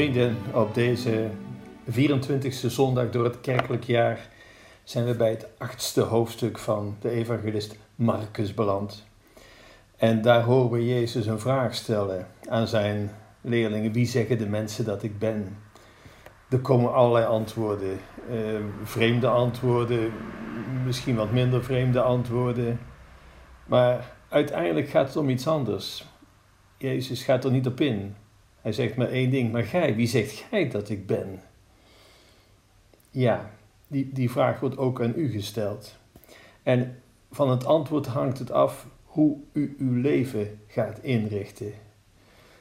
Vrienden, op deze 24e zondag door het kerkelijk jaar zijn we bij het achtste hoofdstuk van de evangelist Marcus beland. En daar horen we Jezus een vraag stellen aan zijn leerlingen. Wie zeggen de mensen dat ik ben? Er komen allerlei antwoorden. Uh, vreemde antwoorden, misschien wat minder vreemde antwoorden. Maar uiteindelijk gaat het om iets anders. Jezus gaat er niet op in. Hij zegt maar één ding, maar gij, wie zegt gij dat ik ben? Ja, die, die vraag wordt ook aan u gesteld. En van het antwoord hangt het af hoe u uw leven gaat inrichten.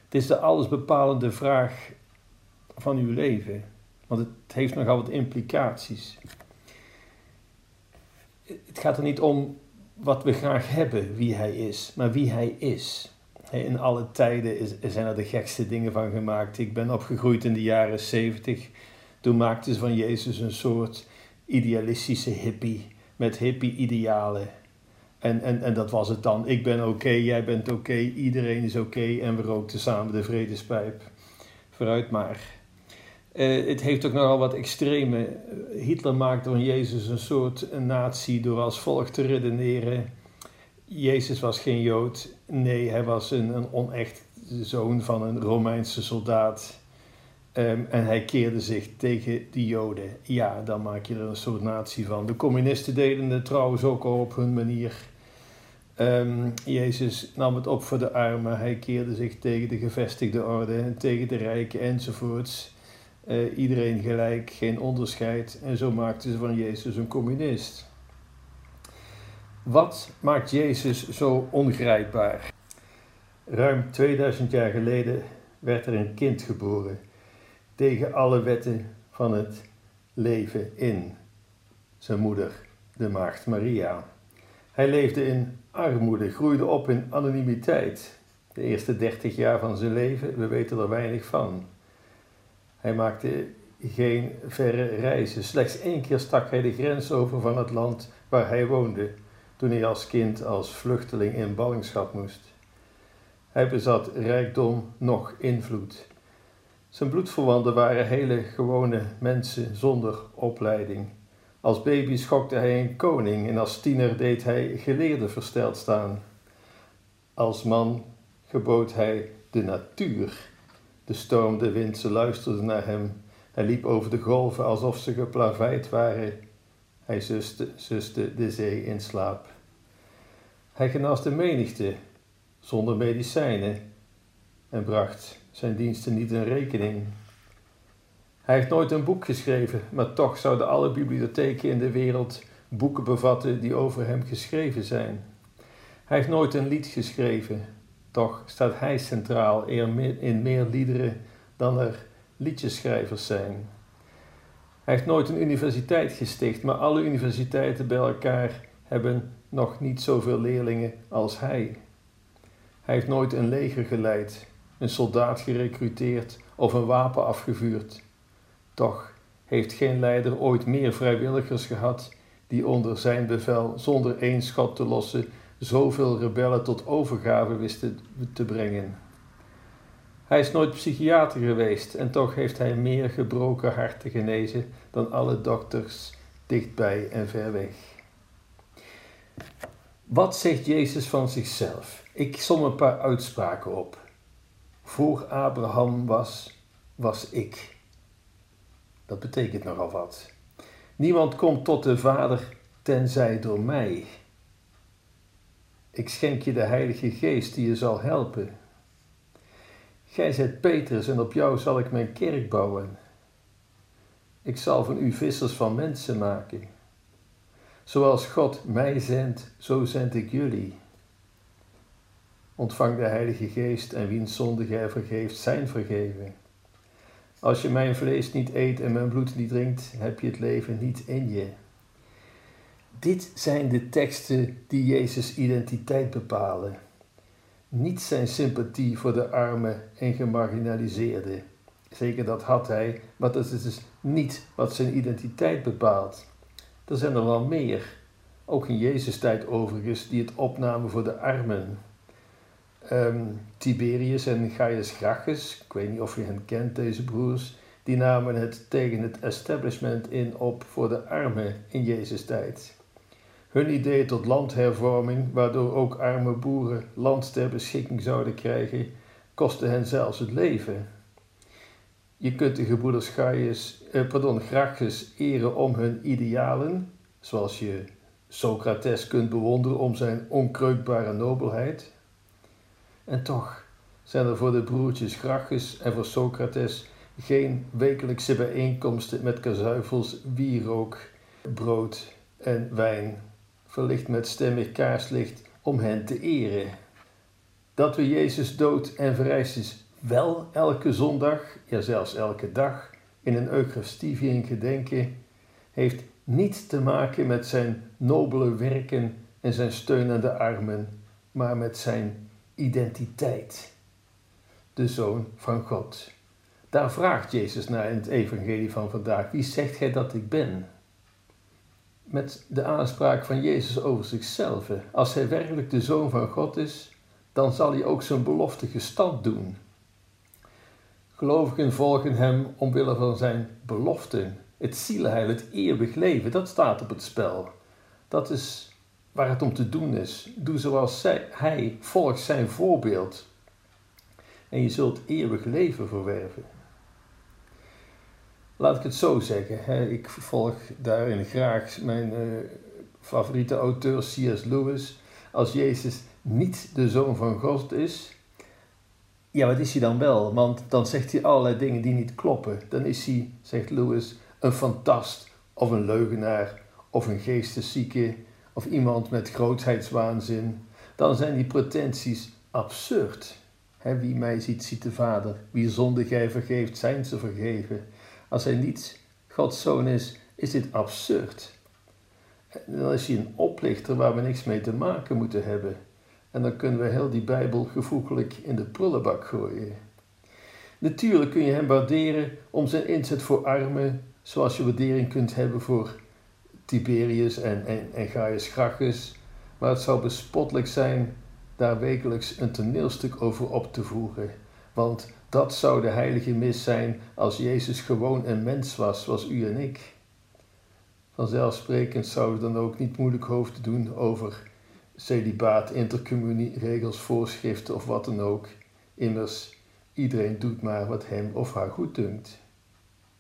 Het is de allesbepalende vraag van uw leven, want het heeft nogal wat implicaties. Het gaat er niet om wat we graag hebben, wie hij is, maar wie hij is. In alle tijden is, zijn er de gekste dingen van gemaakt. Ik ben opgegroeid in de jaren 70. Toen maakten ze van Jezus een soort idealistische hippie met hippie-idealen. En, en, en dat was het dan. Ik ben oké, jij bent oké, iedereen is oké en we rookten samen de vredespijp. Vooruit maar. Uh, het heeft ook nogal wat extreme. Hitler maakte van Jezus een soort een natie door als volgt te redeneren. Jezus was geen Jood. Nee, hij was een, een onecht zoon van een Romeinse soldaat. Um, en hij keerde zich tegen die Joden. Ja, dan maak je er een soort natie van. De communisten deden het trouwens ook al op hun manier. Um, Jezus nam het op voor de armen. Hij keerde zich tegen de gevestigde orde en tegen de rijken enzovoorts. Uh, iedereen gelijk, geen onderscheid. En zo maakten ze van Jezus een communist. Wat maakt Jezus zo ongrijpbaar? Ruim 2000 jaar geleden werd er een kind geboren, tegen alle wetten van het leven in. Zijn moeder, de maagd Maria. Hij leefde in armoede, groeide op in anonimiteit. De eerste 30 jaar van zijn leven, we weten er weinig van. Hij maakte geen verre reizen. Slechts één keer stak hij de grens over van het land waar hij woonde toen hij als kind als vluchteling in ballingschap moest. Hij bezat rijkdom, nog invloed. Zijn bloedverwanten waren hele gewone mensen zonder opleiding. Als baby schokte hij een koning en als tiener deed hij geleerden versteld staan. Als man gebood hij de natuur. De storm, de wind, ze luisterden naar hem. Hij liep over de golven alsof ze geplaveid waren hij zuste, zuste de zee in slaap. Hij genas de menigte zonder medicijnen en bracht zijn diensten niet in rekening. Hij heeft nooit een boek geschreven, maar toch zouden alle bibliotheken in de wereld boeken bevatten die over hem geschreven zijn. Hij heeft nooit een lied geschreven, toch staat hij centraal in meer liederen dan er liedjeschrijvers zijn. Hij heeft nooit een universiteit gesticht, maar alle universiteiten bij elkaar hebben nog niet zoveel leerlingen als hij. Hij heeft nooit een leger geleid, een soldaat gerecruiteerd of een wapen afgevuurd. Toch heeft geen leider ooit meer vrijwilligers gehad die onder zijn bevel zonder één schot te lossen zoveel rebellen tot overgave wisten te brengen. Hij is nooit psychiater geweest en toch heeft hij meer gebroken harten genezen dan alle dokters dichtbij en ver weg. Wat zegt Jezus van zichzelf? Ik som een paar uitspraken op. Voor Abraham was, was ik. Dat betekent nogal wat. Niemand komt tot de Vader tenzij door mij. Ik schenk je de Heilige Geest die je zal helpen. Gij zijt Petrus en op jou zal ik mijn kerk bouwen. Ik zal van u vissers van mensen maken. Zoals God mij zendt, zo zend ik jullie. Ontvang de Heilige Geest en wiens zonde gij vergeeft, zijn vergeven. Als je mijn vlees niet eet en mijn bloed niet drinkt, heb je het leven niet in je. Dit zijn de teksten die Jezus' identiteit bepalen. Niet zijn sympathie voor de armen en gemarginaliseerden. Zeker dat had hij, maar dat is dus niet wat zijn identiteit bepaalt. Er zijn er wel meer, ook in Jezus' tijd overigens, die het opnamen voor de armen. ehm, Tiberius en Gaius Gracchus, ik weet niet of je hen kent, deze broers, die namen het tegen het establishment in op voor de armen in Jezus' tijd. Hun idee tot landhervorming, waardoor ook arme boeren land ter beschikking zouden krijgen, kostte hen zelfs het leven. Je kunt de gebroeders Gaius, eh, pardon, Gracchus eren om hun idealen, zoals je Socrates kunt bewonderen om zijn onkreukbare nobelheid. En toch zijn er voor de broertjes Gracchus en voor Socrates geen wekelijkse bijeenkomsten met kazuifels, wierook, brood en wijn, verlicht met stemmig kaarslicht om hen te eren. Dat we Jezus dood en verrijst is wel elke zondag, ja zelfs elke dag, in een Eucharistieviering gedenken, heeft niets te maken met zijn nobele werken en zijn steun aan de armen, maar met zijn identiteit. De Zoon van God. Daar vraagt Jezus naar in het Evangelie van vandaag: Wie zegt gij dat ik ben? Met de aanspraak van Jezus over zichzelf. Als hij werkelijk de Zoon van God is, dan zal hij ook zijn belofte gestand doen. Gelovigen volgen hem omwille van zijn beloften. Het zielenheil, het eeuwig leven, dat staat op het spel. Dat is waar het om te doen is. Doe zoals zij, hij, volg zijn voorbeeld. En je zult eeuwig leven verwerven. Laat ik het zo zeggen. Ik volg daarin graag mijn uh, favoriete auteur C.S. Lewis. Als Jezus niet de zoon van God is, ja, wat is hij dan wel? Want dan zegt hij allerlei dingen die niet kloppen. Dan is hij, zegt Lewis, een fantast of een leugenaar of een geesteszieke of iemand met grootheidswaanzin. Dan zijn die pretenties absurd. wie mij ziet, ziet de Vader. Wie zonde gij vergeeft, zijn ze vergeven. Als hij niet Gods zoon is, is dit absurd. dan is hij een oplichter waar we niks mee te maken moeten hebben. En dan kunnen we heel die Bijbel gevoeglijk in de prullenbak gooien. Natuurlijk kun je hem waarderen om zijn inzet voor armen, zoals je waardering kunt hebben voor Tiberius en, en, en Gaius Gracchus. Maar het zou bespottelijk zijn daar wekelijks een toneelstuk over op te voeren. Want dat zou de heilige mis zijn als Jezus gewoon een mens was, zoals u en ik. Vanzelfsprekend zou we dan ook niet moeilijk hoofd doen over celibaat, intercommunie, regels, voorschriften of wat dan ook. Immers, iedereen doet maar wat hem of haar goed dunkt.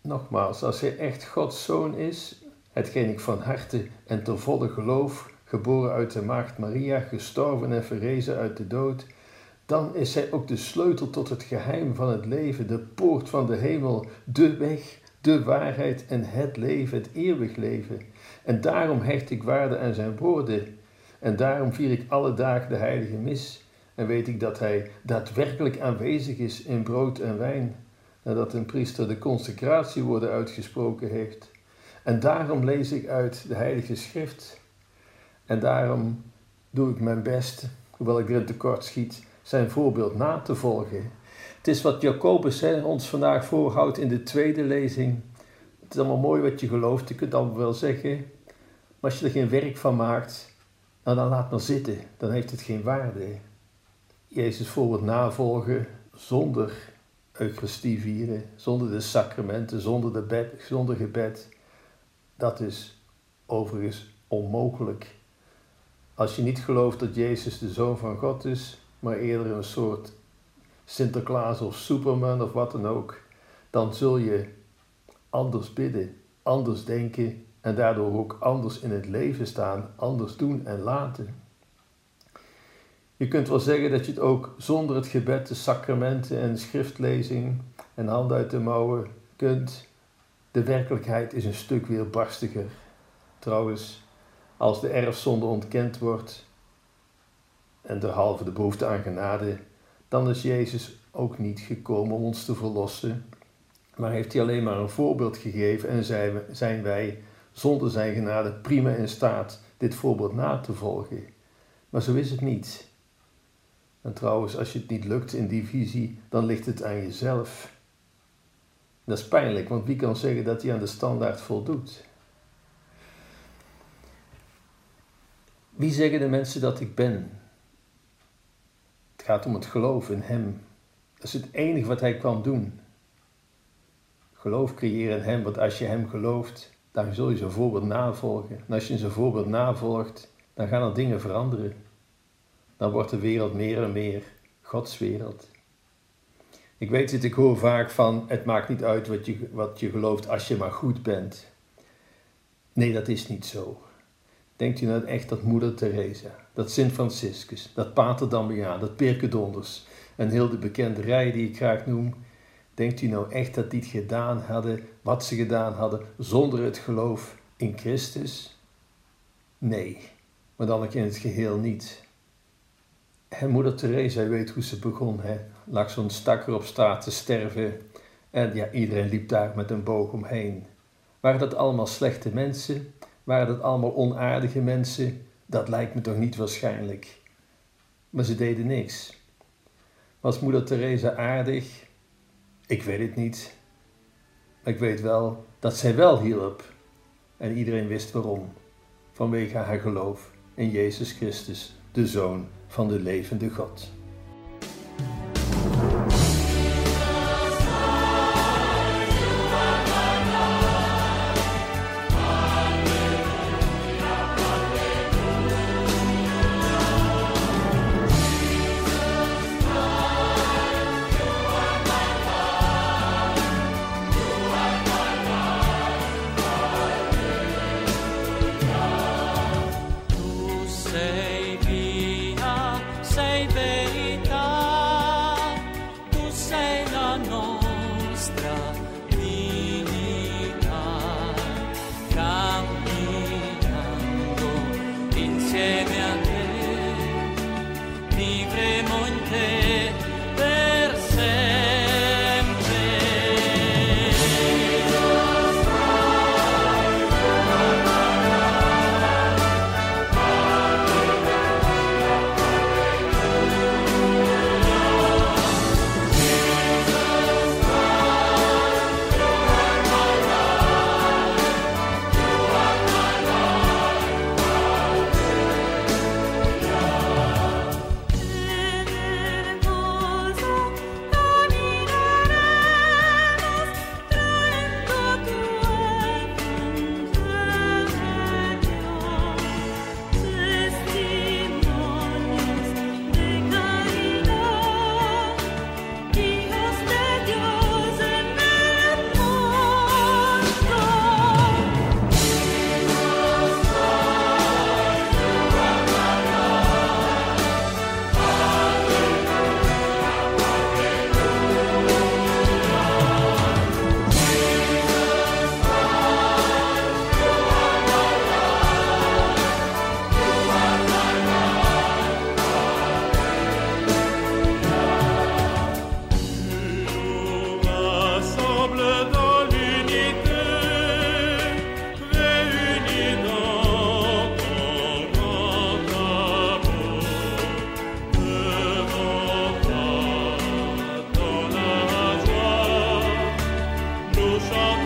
Nogmaals, als hij echt Gods zoon is, hetgeen ik van harte en ter volle geloof, geboren uit de maagd Maria, gestorven en verrezen uit de dood, dan is hij ook de sleutel tot het geheim van het leven, de poort van de hemel, de weg, de waarheid en het leven, het eeuwig leven. En daarom hecht ik waarde aan zijn woorden. En daarom vier ik alle dagen de heilige mis en weet ik dat hij daadwerkelijk aanwezig is in brood en wijn, nadat een priester de consecratie worden uitgesproken heeft. En daarom lees ik uit de heilige schrift. En daarom doe ik mijn best, hoewel ik erin tekort schiet, zijn voorbeeld na te volgen. Het is wat Jacobus ons vandaag voorhoudt in de tweede lezing. Het is allemaal mooi wat je gelooft, je kunt allemaal wel zeggen. Maar als je er geen werk van maakt, nou dan laat maar zitten, dan heeft het geen waarde. Jezus voorbeeld navolgen zonder Eucharistie vieren, zonder de sacramenten, zonder, de bed, zonder gebed, dat is overigens onmogelijk. Als je niet gelooft dat Jezus de Zoon van God is, maar eerder een soort Sinterklaas of Superman of wat dan ook, dan zul je anders bidden, anders denken en daardoor ook anders in het leven staan, anders doen en laten. Je kunt wel zeggen dat je het ook zonder het gebed, de sacramenten en schriftlezing en hand uit de mouwen kunt. De werkelijkheid is een stuk weerbarstiger. Trouwens, als de erfzonde ontkend wordt, en derhalve de behoefte aan genade, dan is Jezus ook niet gekomen om ons te verlossen, maar heeft hij alleen maar een voorbeeld gegeven en zijn wij zonder zijn genade prima in staat dit voorbeeld na te volgen. Maar zo is het niet. En trouwens, als je het niet lukt in die visie, dan ligt het aan jezelf. Dat is pijnlijk, want wie kan zeggen dat hij aan de standaard voldoet? Wie zeggen de mensen dat ik ben? Gaat om het geloof in Hem. Dat is het enige wat Hij kwam doen. Geloof creëren in Hem, want als je Hem gelooft, dan zul je zijn voorbeeld navolgen. En als je zijn voorbeeld navolgt, dan gaan er dingen veranderen. Dan wordt de wereld meer en meer Gods wereld. Ik weet het, ik hoor vaak van, het maakt niet uit wat je, wat je gelooft als je maar goed bent. Nee, dat is niet zo. Denkt u nou echt dat moeder Teresa, dat Sint Franciscus, dat Pater Damiaan, dat Pirke Donders en heel de bekende rij die ik graag noem, denkt u nou echt dat die het gedaan hadden wat ze gedaan hadden zonder het geloof in Christus? Nee, maar dan ook in het geheel niet. En moeder Teresa, weet hoe ze begon, hè? lag zo'n stakker op straat te sterven en ja, iedereen liep daar met een boog omheen. Waren dat allemaal slechte mensen? Waren dat allemaal onaardige mensen? Dat lijkt me toch niet waarschijnlijk. Maar ze deden niks. Was moeder Teresa aardig? Ik weet het niet. Maar ik weet wel dat zij wel hielp. En iedereen wist waarom. Vanwege haar geloof in Jezus Christus, de Zoon van de levende God. shall